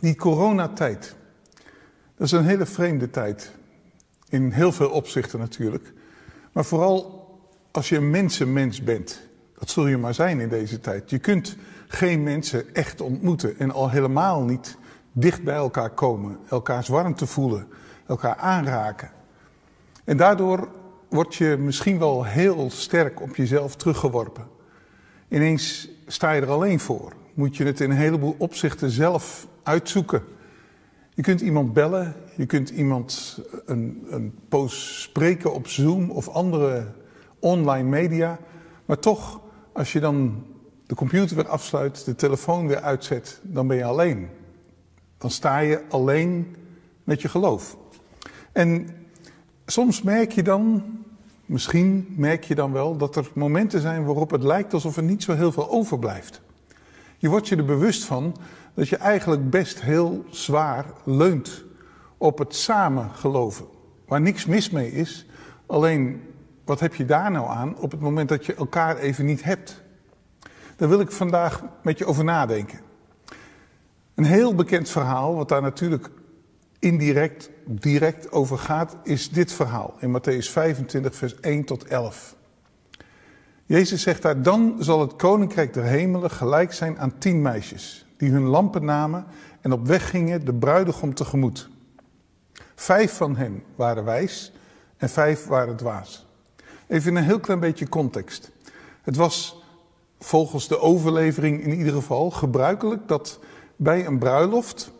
Die coronatijd, dat is een hele vreemde tijd. In heel veel opzichten natuurlijk. Maar vooral als je een mensenmens bent. Dat zul je maar zijn in deze tijd. Je kunt geen mensen echt ontmoeten en al helemaal niet dicht bij elkaar komen, elkaars warmte voelen, elkaar aanraken. En daardoor word je misschien wel heel sterk op jezelf teruggeworpen. Ineens sta je er alleen voor. Moet je het in een heleboel opzichten zelf uitzoeken. Je kunt iemand bellen, je kunt iemand een, een post spreken op Zoom of andere online media. Maar toch, als je dan de computer weer afsluit, de telefoon weer uitzet, dan ben je alleen. Dan sta je alleen met je geloof. En soms merk je dan, misschien merk je dan wel, dat er momenten zijn waarop het lijkt alsof er niet zo heel veel overblijft. Je wordt je er bewust van dat je eigenlijk best heel zwaar leunt op het samen geloven. Waar niks mis mee is, alleen wat heb je daar nou aan op het moment dat je elkaar even niet hebt? Daar wil ik vandaag met je over nadenken. Een heel bekend verhaal, wat daar natuurlijk indirect, direct over gaat, is dit verhaal in Matthäus 25, vers 1 tot 11. Jezus zegt daar, dan zal het koninkrijk der hemelen gelijk zijn aan tien meisjes, die hun lampen namen en op weg gingen de bruidegom tegemoet. Vijf van hen waren wijs en vijf waren dwaas. Even een heel klein beetje context. Het was volgens de overlevering in ieder geval gebruikelijk dat bij een bruiloft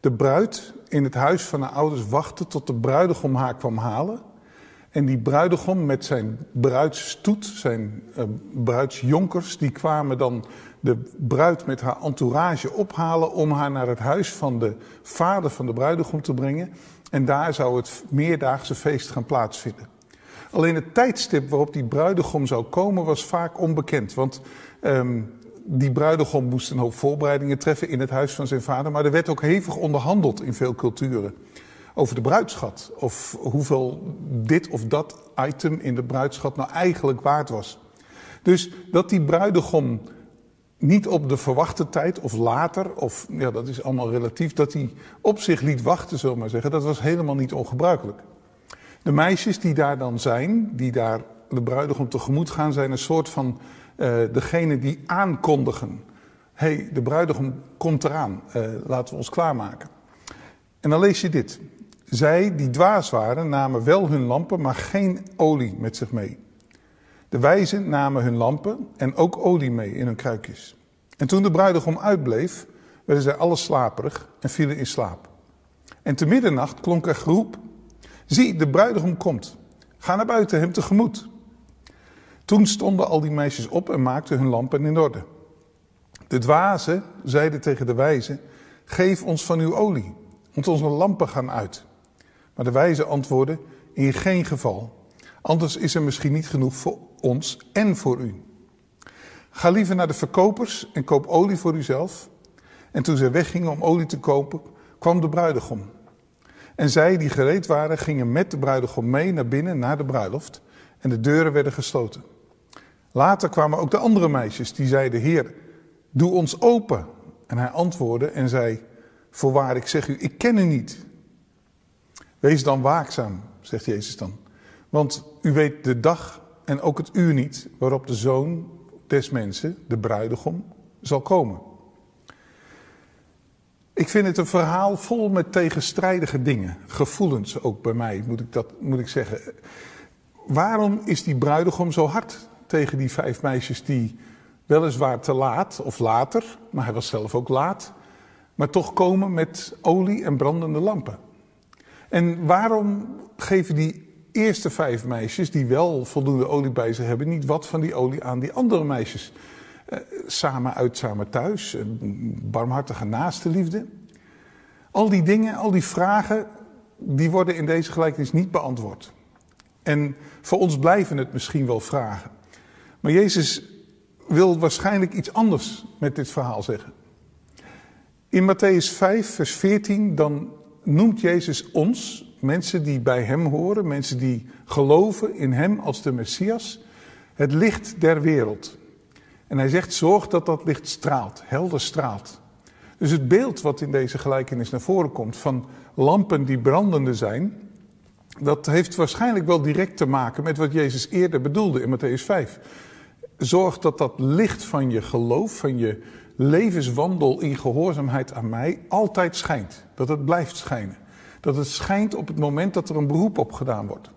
de bruid in het huis van haar ouders wachtte tot de bruidegom haar kwam halen. En die bruidegom met zijn bruidsstoet, zijn uh, bruidsjonkers, die kwamen dan de bruid met haar entourage ophalen om haar naar het huis van de vader van de bruidegom te brengen. En daar zou het meerdaagse feest gaan plaatsvinden. Alleen het tijdstip waarop die bruidegom zou komen was vaak onbekend. Want um, die bruidegom moest een hoop voorbereidingen treffen in het huis van zijn vader. Maar er werd ook hevig onderhandeld in veel culturen. Over de bruidschat. Of hoeveel dit of dat item in de bruidschat nou eigenlijk waard was. Dus dat die bruidegom niet op de verwachte tijd of later, of ja, dat is allemaal relatief, dat hij op zich liet wachten, zullen we maar zeggen, dat was helemaal niet ongebruikelijk. De meisjes die daar dan zijn, die daar de bruidegom tegemoet gaan, zijn een soort van uh, degene die aankondigen. Hey, de bruidegom komt eraan, uh, laten we ons klaarmaken. En dan lees je dit. Zij die dwaas waren, namen wel hun lampen, maar geen olie met zich mee. De wijzen namen hun lampen en ook olie mee in hun kruikjes. En toen de bruidegom uitbleef, werden zij alle slaperig en vielen in slaap. En te middernacht klonk er geroep Zie, de bruidegom komt. Ga naar buiten hem tegemoet. Toen stonden al die meisjes op en maakten hun lampen in orde. De dwazen zeiden tegen de wijzen: Geef ons van uw olie, want onze lampen gaan uit. Maar de wijzen antwoordden: In geen geval. Anders is er misschien niet genoeg voor ons en voor u. Ga liever naar de verkopers en koop olie voor uzelf. En toen zij weggingen om olie te kopen, kwam de bruidegom. En zij die gereed waren, gingen met de bruidegom mee naar binnen, naar de bruiloft. En de deuren werden gesloten. Later kwamen ook de andere meisjes, die zeiden, Heer, doe ons open. En hij antwoordde en zei, voorwaar ik zeg u, ik ken u niet. Wees dan waakzaam, zegt Jezus dan. Want u weet de dag en ook het uur niet waarop de zoon des mensen, de bruidegom, zal komen. Ik vind het een verhaal vol met tegenstrijdige dingen. Gevoelens ook bij mij, moet ik, dat, moet ik zeggen. Waarom is die bruidegom zo hard tegen die vijf meisjes die weliswaar te laat of later, maar hij was zelf ook laat, maar toch komen met olie en brandende lampen? En waarom geven die eerste vijf meisjes, die wel voldoende olie bij zich hebben, niet wat van die olie aan die andere meisjes? Eh, samen uit, samen thuis, barmhartige naaste liefde. Al die dingen, al die vragen, die worden in deze gelijkenis niet beantwoord. En voor ons blijven het misschien wel vragen. Maar Jezus wil waarschijnlijk iets anders met dit verhaal zeggen. In Matthäus 5, vers 14, dan noemt Jezus ons, mensen die bij Hem horen, mensen die geloven in Hem als de Messias, het licht der wereld. En hij zegt, zorg dat dat licht straalt, helder straalt. Dus het beeld wat in deze gelijkenis naar voren komt van lampen die brandende zijn, dat heeft waarschijnlijk wel direct te maken met wat Jezus eerder bedoelde in Matthäus 5. Zorg dat dat licht van je geloof, van je levenswandel in gehoorzaamheid aan mij, altijd schijnt. Dat het blijft schijnen. Dat het schijnt op het moment dat er een beroep op gedaan wordt.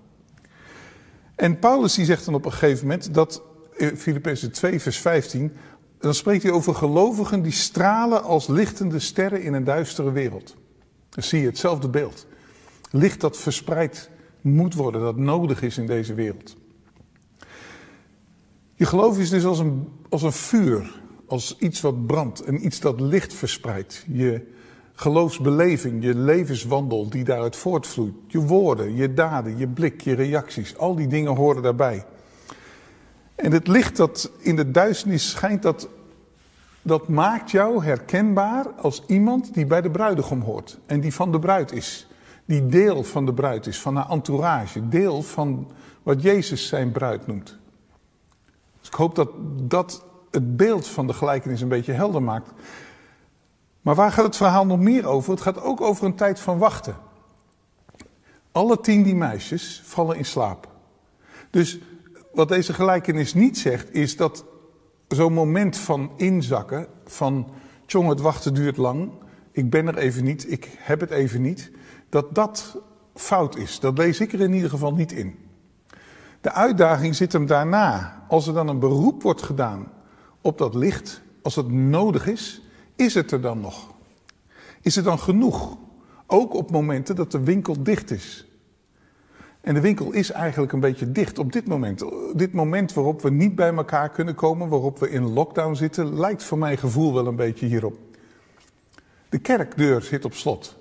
En Paulus die zegt dan op een gegeven moment dat, in Filippenzen 2 vers 15, dan spreekt hij over gelovigen die stralen als lichtende sterren in een duistere wereld. Dan zie je hetzelfde beeld. Licht dat verspreid moet worden, dat nodig is in deze wereld. Je geloof is dus als een, als een vuur, als iets wat brandt en iets dat licht verspreidt. Je geloofsbeleving, je levenswandel die daaruit voortvloeit. Je woorden, je daden, je blik, je reacties, al die dingen horen daarbij. En het licht dat in de duisternis schijnt, dat, dat maakt jou herkenbaar als iemand die bij de bruidegom hoort en die van de bruid is die deel van de bruid is, van haar entourage, deel van wat Jezus zijn bruid noemt. Dus ik hoop dat dat het beeld van de gelijkenis een beetje helder maakt. Maar waar gaat het verhaal nog meer over? Het gaat ook over een tijd van wachten. Alle tien die meisjes vallen in slaap. Dus wat deze gelijkenis niet zegt, is dat zo'n moment van inzakken, van tjong, het wachten duurt lang, ik ben er even niet, ik heb het even niet, dat dat fout is. Dat lees ik er in ieder geval niet in. De uitdaging zit hem daarna. Als er dan een beroep wordt gedaan op dat licht, als het nodig is, is het er dan nog? Is er dan genoeg? Ook op momenten dat de winkel dicht is. En de winkel is eigenlijk een beetje dicht op dit moment. Dit moment waarop we niet bij elkaar kunnen komen, waarop we in lockdown zitten, lijkt voor mijn gevoel wel een beetje hierop. De kerkdeur zit op slot.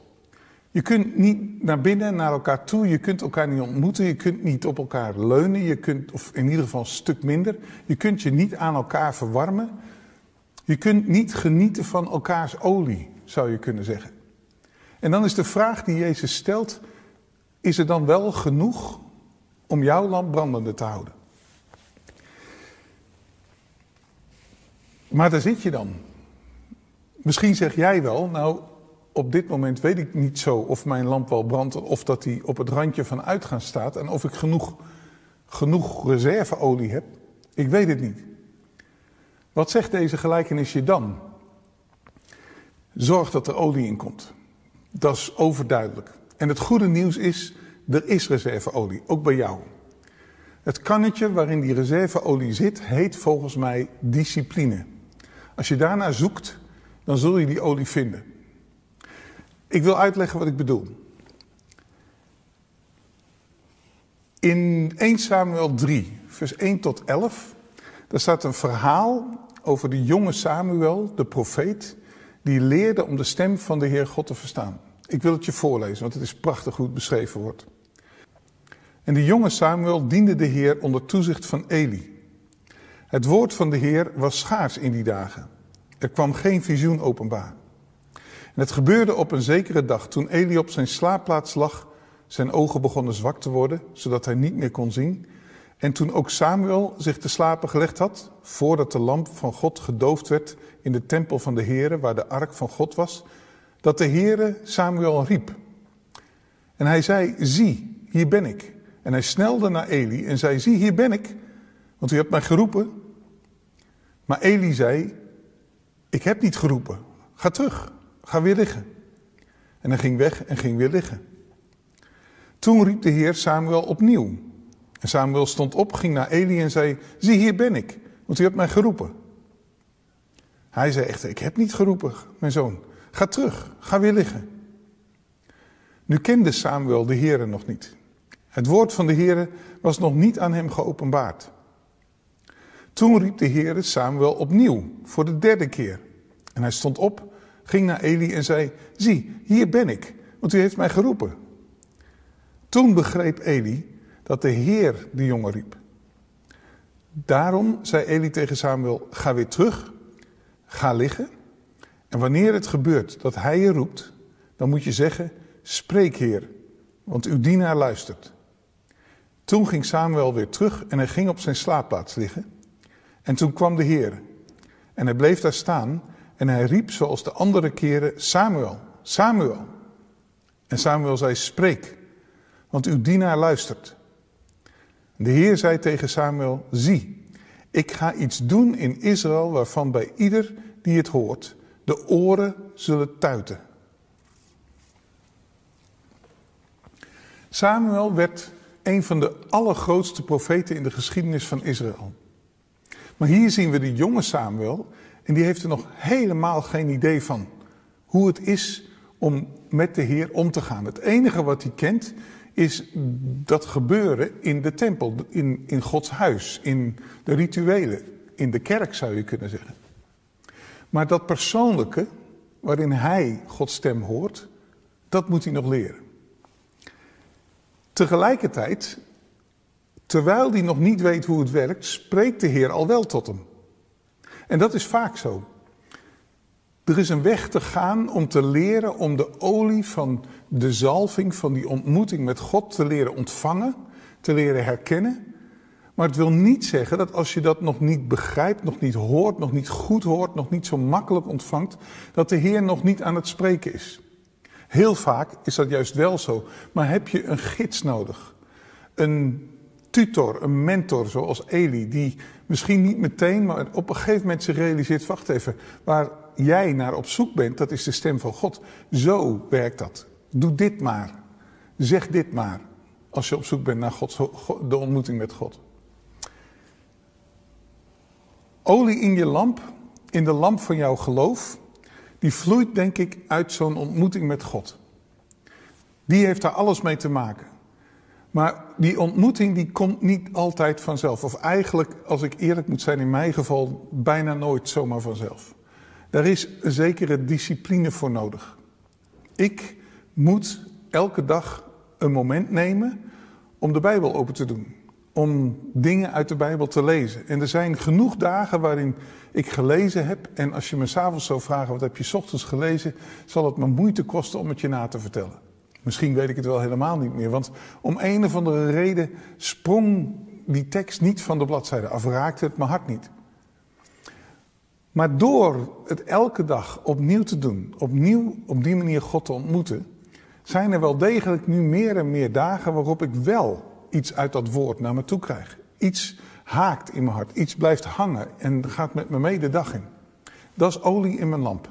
Je kunt niet naar binnen, naar elkaar toe. Je kunt elkaar niet ontmoeten. Je kunt niet op elkaar leunen. Je kunt, of in ieder geval een stuk minder. Je kunt je niet aan elkaar verwarmen. Je kunt niet genieten van elkaars olie, zou je kunnen zeggen. En dan is de vraag die Jezus stelt: is er dan wel genoeg om jouw lamp brandende te houden? Maar daar zit je dan. Misschien zeg jij wel, nou, op dit moment weet ik niet zo of mijn lamp wel brandt of dat die op het randje van uitgaan staat en of ik genoeg, genoeg reserveolie heb. Ik weet het niet. Wat zegt deze gelijkenis je dan? Zorg dat er olie in komt. Dat is overduidelijk. En het goede nieuws is, er is reserveolie, ook bij jou. Het kannetje waarin die reserveolie zit, heet volgens mij discipline. Als je daarnaar zoekt, dan zul je die olie vinden. Ik wil uitleggen wat ik bedoel. In 1 Samuel 3, vers 1 tot 11, daar staat een verhaal over de jonge Samuel, de profeet, die leerde om de stem van de Heer God te verstaan. Ik wil het je voorlezen, want het is prachtig hoe het beschreven wordt. En de jonge Samuel diende de Heer onder toezicht van Eli. Het woord van de Heer was schaars in die dagen. Er kwam geen visioen openbaar. En het gebeurde op een zekere dag toen Eli op zijn slaapplaats lag. Zijn ogen begonnen zwak te worden, zodat hij niet meer kon zien. En toen ook Samuel zich te slapen gelegd had, voordat de lamp van God gedoofd werd in de tempel van de Heere, waar de ark van God was, dat de Heere Samuel riep. En hij zei, zie, hier ben ik. En hij snelde naar Eli en zei, zie, hier ben ik, want u hebt mij geroepen. Maar Eli zei, ik heb niet geroepen, ga terug. Ga weer liggen. En hij ging weg en ging weer liggen. Toen riep de Heer Samuel opnieuw. En Samuel stond op, ging naar Eli en zei: Zie, hier ben ik, want u hebt mij geroepen. Hij zei echter: Ik heb niet geroepen, mijn zoon. Ga terug, ga weer liggen. Nu kende Samuel de Heer nog niet. Het woord van de Heer was nog niet aan hem geopenbaard. Toen riep de Heer Samuel opnieuw, voor de derde keer. En hij stond op ging naar Eli en zei: Zie, hier ben ik, want u heeft mij geroepen. Toen begreep Eli dat de Heer de jongen riep. Daarom zei Eli tegen Samuel: Ga weer terug, ga liggen. En wanneer het gebeurt dat hij je roept, dan moet je zeggen: Spreek, Heer, want uw dienaar luistert. Toen ging Samuel weer terug en hij ging op zijn slaapplaats liggen. En toen kwam de Heer. En hij bleef daar staan En hij riep zoals de andere keren Samuel, Samuel. En Samuel zei, spreek, want uw dienaar luistert. De Heer zei tegen Samuel, zie, ik ga iets doen in Israël waarvan bij ieder die het hoort de oren zullen tuiten. Samuel werd een van de allergrootste profeten in de geschiedenis van Israël. Maar hier zien we de jonge Samuel en die heeft er nog helemaal geen idee van hoe het is om met de Heer om te gaan. Het enige wat hij kent is dat gebeuren in de tempel, in, in Gods huis, in de rituelen, in de kerk zou je kunnen zeggen. Maar dat persoonlijke, waarin hij Gods stem hoort, dat moet hij nog leren. Tegelijkertijd, terwijl hij nog niet weet hoe het werkt, spreekt de Heer al wel tot hem. En dat is vaak zo. Er is een weg te gaan om te leren om de olie van de zalving, van die ontmoeting met God te leren ontvangen, te leren herkennen. Maar het wil niet zeggen dat als je dat nog niet begrijpt, nog niet hoort, nog niet goed hoort, nog niet zo makkelijk ontvangt, dat de Heer nog niet aan het spreken is. Heel vaak is dat juist wel zo, maar heb je een gids nodig. Een tutor, een mentor zoals Eli, die misschien niet meteen, maar op een gegeven moment zich realiseert, wacht even, waar jij naar op zoek bent, dat is de stem van God. Zo werkt dat. Doe dit maar. Zeg dit maar. Als je op zoek bent naar God, de ontmoeting met God. Olie in je lamp, in de lamp van jouw geloof, die vloeit denk ik uit zo'n ontmoeting met God. Die heeft daar alles mee te maken. Maar die ontmoeting die komt niet altijd vanzelf. Of eigenlijk, als ik eerlijk moet zijn, in mijn geval bijna nooit zomaar vanzelf. Daar is een zekere discipline voor nodig. Ik moet elke dag een moment nemen om de Bijbel open te doen. Om dingen uit de Bijbel te lezen. En er zijn genoeg dagen waarin ik gelezen heb. En als je me s'avonds zou vragen, wat heb je s ochtends gelezen? Zal het me moeite kosten om het je na te vertellen. Misschien weet ik het wel helemaal niet meer. Want om een of andere reden sprong die tekst niet van de bladzijde af. Raakte het mijn hart niet. Maar door het elke dag opnieuw te doen, opnieuw op die manier God te ontmoeten, zijn er wel degelijk nu meer en meer dagen waarop ik wel iets uit dat woord naar me toe krijg. Iets haakt in mijn hart, iets blijft hangen en gaat met me mee de dag in. Dat is olie in mijn lamp.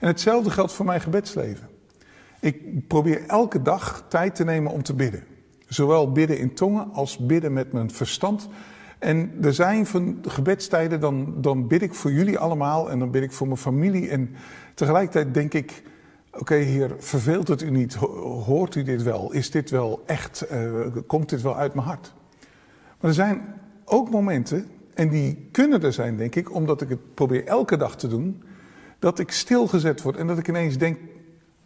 En hetzelfde geldt voor mijn gebedsleven. Ik probeer elke dag tijd te nemen om te bidden. Zowel bidden in tongen als bidden met mijn verstand. En er zijn van gebedstijden, dan, dan bid ik voor jullie allemaal en dan bid ik voor mijn familie. En tegelijkertijd denk ik, oké heer, verveelt het u niet? Hoort u dit wel? Is dit wel echt, uh, komt dit wel uit mijn hart? Maar er zijn ook momenten, en die kunnen er zijn denk ik, omdat ik het probeer elke dag te doen, dat ik stilgezet word en dat ik ineens denk,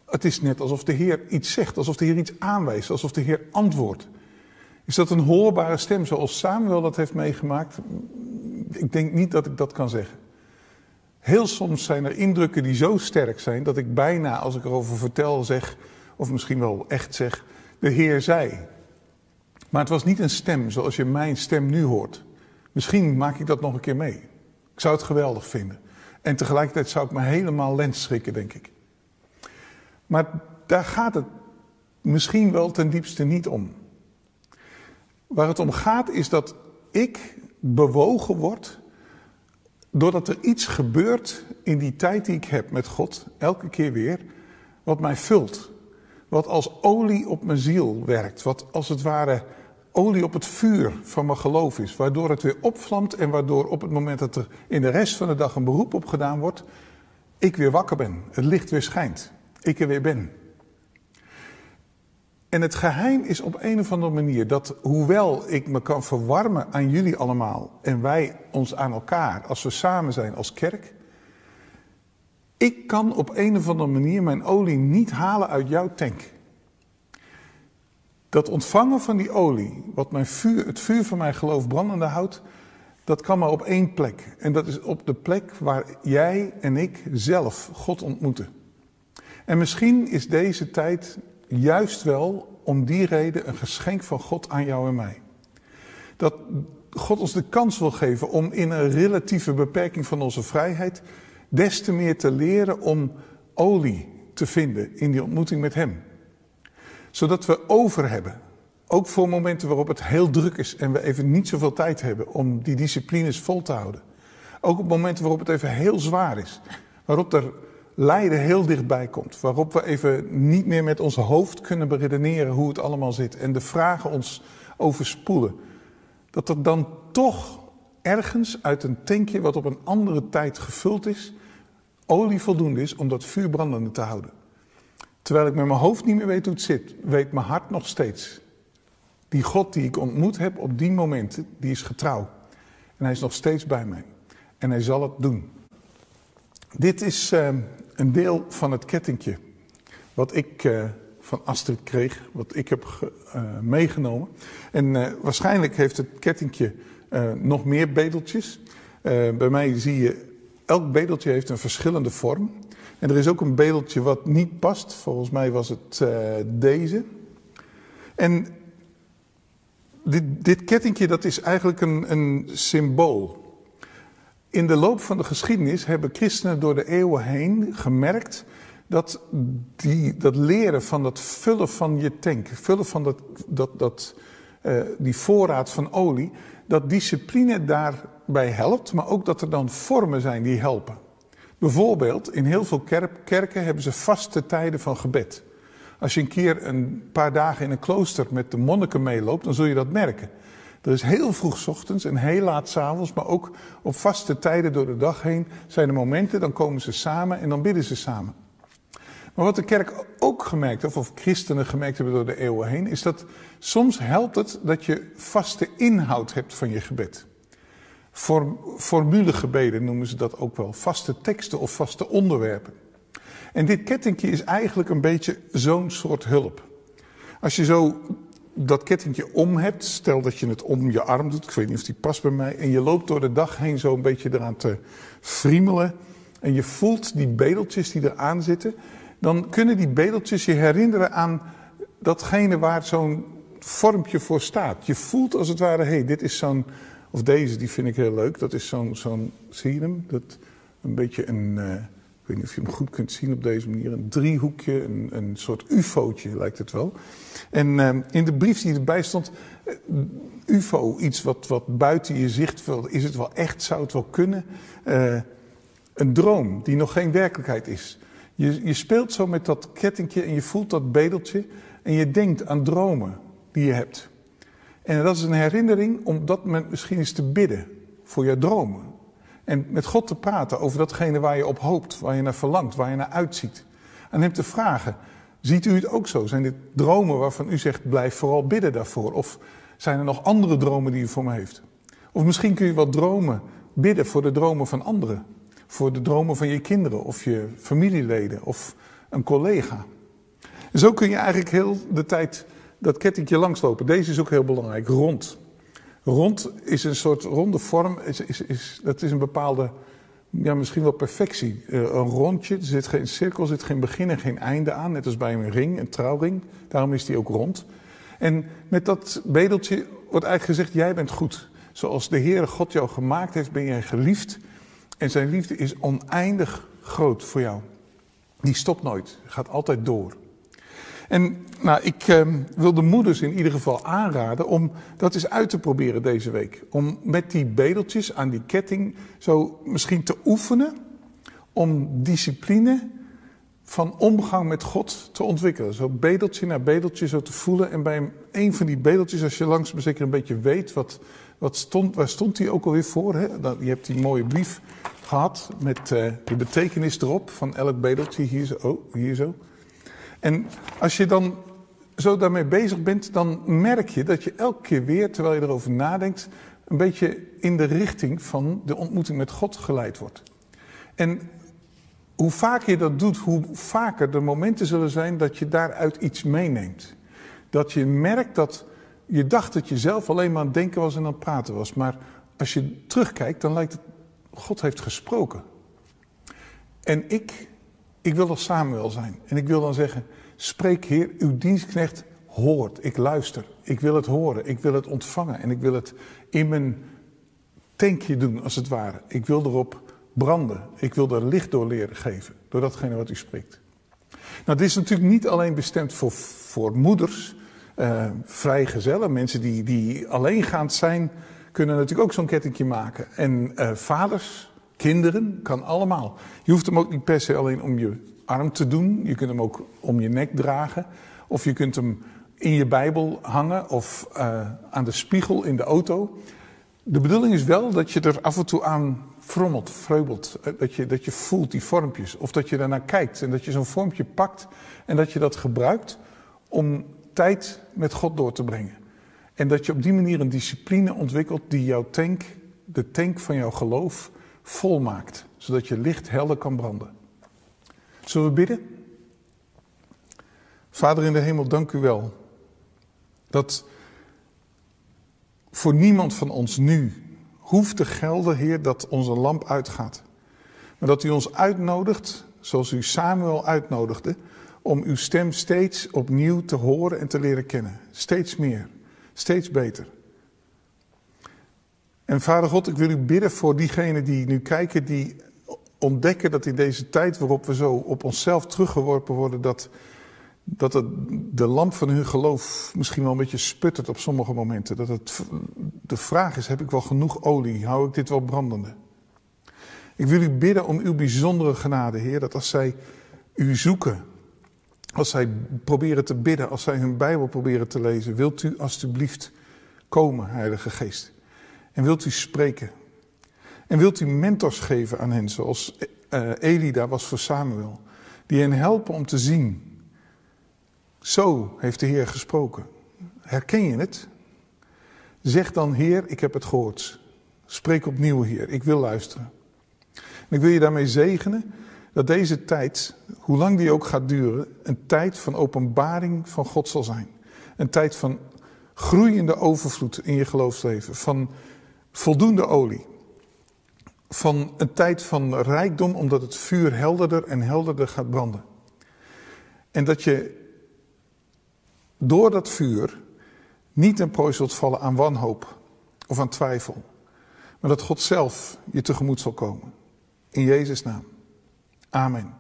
het is net alsof de Heer iets zegt, alsof de Heer iets aanwijst, alsof de Heer antwoordt. Is dat een hoorbare stem zoals Samuel dat heeft meegemaakt? Ik denk niet dat ik dat kan zeggen. Heel soms zijn er indrukken die zo sterk zijn dat ik bijna, als ik erover vertel, zeg, of misschien wel echt zeg, de Heer zei. Maar het was niet een stem zoals je mijn stem nu hoort. Misschien maak ik dat nog een keer mee. Ik zou het geweldig vinden. En tegelijkertijd zou ik me helemaal lens schrikken, denk ik. Maar daar gaat het misschien wel ten diepste niet om. Waar het om gaat is dat ik bewogen word doordat er iets gebeurt in die tijd die ik heb met God, elke keer weer, wat mij vult. Wat als olie op mijn ziel werkt. Wat als het ware olie op het vuur van mijn geloof is. Waardoor het weer opvlamt en waardoor op het moment dat er in de rest van de dag een beroep op gedaan wordt, ik weer wakker ben. Het licht weer schijnt ik er weer ben. En het geheim is op een of andere manier dat hoewel ik me kan verwarmen aan jullie allemaal en wij ons aan elkaar als we samen zijn als kerk, ik kan op een of andere manier mijn olie niet halen uit jouw tank. Dat ontvangen van die olie, wat mijn vuur, het vuur van mijn geloof brandende houdt, dat kan maar op één plek. En dat is op de plek waar jij en ik zelf God ontmoeten. En misschien is deze tijd juist wel om die reden een geschenk van God aan jou en mij. Dat God ons de kans wil geven om in een relatieve beperking van onze vrijheid des te meer te leren om olie te vinden in die ontmoeting met Hem. Zodat we over hebben. Ook voor momenten waarop het heel druk is en we even niet zoveel tijd hebben om die disciplines vol te houden. Ook op momenten waarop het even heel zwaar is. Waarop er lijden heel dichtbij komt. Waarop we even niet meer met ons hoofd kunnen beredeneren hoe het allemaal zit. En de vragen ons overspoelen. Dat er dan toch ergens uit een tankje wat op een andere tijd gevuld is, olie voldoende is om dat vuur brandende te houden. Terwijl ik met mijn hoofd niet meer weet hoe het zit, weet mijn hart nog steeds. Die God die ik ontmoet heb op die momenten, die is getrouw. En hij is nog steeds bij mij. En hij zal het doen. Dit is uh, een deel van het kettingje wat ik uh, van Astrid kreeg, wat ik heb uh, meegenomen. En waarschijnlijk heeft het kettingje nog meer bedeltjes. bij mij zie je, elk bedeltje heeft een verschillende vorm. En er is ook een bedeltje wat niet past. Volgens mij was het deze. En dit, dit kettingje dat is eigenlijk een, een symbool. In de loop van de geschiedenis hebben christenen door de eeuwen heen gemerkt dat die, dat leren van dat vullen van je tank, vullen van dat, dat, dat, uh, die voorraad van olie, dat discipline daarbij helpt, maar ook dat er dan vormen zijn die helpen. Bijvoorbeeld, in heel veel kerken hebben ze vaste tijden van gebed. Als je een keer een paar dagen in een klooster met de monniken meeloopt, dan zul je dat merken. Er is heel vroeg ochtends en heel laat s avonds, maar ook op vaste tijden door de dag heen zijn er momenten, dan komen ze samen en dan bidden ze samen. Maar wat de kerk ook gemerkt heeft, of christenen gemerkt hebben door de eeuwen heen, is dat soms helpt het dat je vaste inhoud hebt van je gebed. formulegebeden noemen ze dat ook wel, vaste teksten of vaste onderwerpen. En dit kettingje is eigenlijk een beetje zo'n soort hulp. Als je zo dat kettingje om hebt, stel dat je het om je arm doet, ik weet niet of die past bij mij, en je loopt door de dag heen zo een beetje eraan te friemelen, en je voelt die bedeltjes die eraan zitten, dan kunnen die bedeltjes je herinneren aan datgene waar zo'n vormpje voor staat. Je voelt als het ware, hé, hey, dit is zo'n, of deze, die vind ik heel leuk, dat is zo'n, zo'n zie je hem? Dat, een beetje een, uh, ik weet niet of je hem goed kunt zien op deze manier. Een driehoekje, een, een soort ufootje lijkt het wel. En uh, in de brief die erbij stond, uh, ufo, iets wat, wat buiten je zicht, is het wel echt, zou het wel kunnen? Uh, een droom die nog geen werkelijkheid is. Je, je speelt zo met dat kettingje en je voelt dat bedeltje en je denkt aan dromen die je hebt. En dat is een herinnering om dat misschien eens te bidden voor je dromen. En met God te praten over datgene waar je op hoopt, waar je naar verlangt, waar je naar uitziet. En hem te vragen, ziet u het ook zo? Zijn dit dromen waarvan u zegt, blijf vooral bidden daarvoor? Of zijn er nog andere dromen die u voor me heeft? Of misschien kun je wat dromen bidden voor de dromen van anderen. Voor de dromen van je kinderen of je familieleden of een collega. En zo kun je eigenlijk heel de tijd dat kettingje langslopen. Deze is ook heel belangrijk, rond. Rond is een soort ronde vorm, is, is, is, dat is een bepaalde, ja, misschien wel perfectie. Uh, een rondje, er zit geen cirkel, zit geen begin en geen einde aan, net als bij een ring, een trouwring. Daarom is die ook rond. En met dat bedeltje wordt eigenlijk gezegd, jij bent goed. Zoals de Heere God jou gemaakt heeft, ben jij geliefd. En zijn liefde is oneindig groot voor jou. Die stopt nooit, gaat altijd door. En nou, ik eh, wil de moeders in ieder geval aanraden om dat eens uit te proberen deze week. Om met die bedeltjes aan die ketting zo misschien te oefenen om discipline van omgang met God te ontwikkelen. Zo bedeltje na bedeltje zo te voelen. En bij een van die bedeltjes, als je langzaam zeker een beetje weet, wat, wat stond, waar stond die ook alweer voor? Hè? Je hebt die mooie brief gehad met uh, de betekenis erop van elk bedeltje. Hier zo, oh, hier zo. En als je dan zo daarmee bezig bent, dan merk je dat je elke keer weer, terwijl je erover nadenkt, een beetje in de richting van de ontmoeting met God geleid wordt. En hoe vaker je dat doet, hoe vaker de momenten zullen zijn dat je daaruit iets meeneemt. Dat je merkt dat je dacht dat je zelf alleen maar aan het denken was en aan het praten was. Maar als je terugkijkt, dan lijkt het, God heeft gesproken. En ik ik wil als Samuel zijn. En ik wil dan zeggen, spreek Heer, uw dienstknecht hoort. Ik luister. Ik wil het horen. Ik wil het ontvangen. En ik wil het in mijn tankje doen, als het ware. Ik wil erop branden. Ik wil er licht door leren geven, door datgene wat u spreekt. Nou, dit is natuurlijk niet alleen bestemd voor, voor moeders, uh, vrijgezellen, mensen die, die alleengaand zijn, kunnen natuurlijk ook zo'n kettingje maken. En uh, vaders, kinderen, kan allemaal. Je hoeft hem ook niet per se alleen om je arm te doen. Je kunt hem ook om je nek dragen. Of je kunt hem in je Bijbel hangen of uh, aan de spiegel in de auto. De bedoeling is wel dat je er af en toe aan frommelt, vreubelt. Dat je, dat je voelt die vormpjes. Of dat je daarnaar kijkt en dat je zo'n vormpje pakt en dat je dat gebruikt om tijd met God door te brengen. En dat je op die manier een discipline ontwikkelt die jouw tank, de tank van jouw geloof, volmaakt. Zodat je licht helder kan branden. Zullen we bidden? Vader in de hemel, dank u wel. Dat voor niemand van ons nu hoeft te gelden, Heer, dat onze lamp uitgaat. Maar dat u ons uitnodigt, zoals u Samuel uitnodigde, om uw stem steeds opnieuw te horen en te leren kennen. Steeds meer, steeds beter. En Vader God, ik wil u bidden voor diegenen die nu kijken, die ontdekken dat in deze tijd waarop we zo op onszelf teruggeworpen worden, dat, dat het, de lamp van hun geloof misschien wel een beetje sputtert op sommige momenten. Dat het de vraag is, heb ik wel genoeg olie? Hou ik dit wel brandende? Ik wil u bidden om uw bijzondere genade, Heer, dat als zij u zoeken, als zij proberen te bidden, als zij hun Bijbel proberen te lezen, wilt u alstublieft komen, Heilige Geest. En wilt u spreken. En wilt u mentors geven aan hen, zoals uh, Eli daar was voor Samuel. Die hen helpen om te zien. Zo heeft de Heer gesproken. Herken je het? Zeg dan, Heer, ik heb het gehoord. Spreek opnieuw, Heer, ik wil luisteren. En ik wil je daarmee zegenen dat deze tijd, hoe lang die ook gaat duren, een tijd van openbaring van God zal zijn. Een tijd van groeiende overvloed in je geloofsleven, van voldoende olie. Van een tijd van rijkdom, omdat het vuur helderder en helderder gaat branden. En dat je door dat vuur niet een prooi zult vallen aan wanhoop of aan twijfel. Maar dat God zelf je tegemoet zal komen. In Jezus' naam. Amen.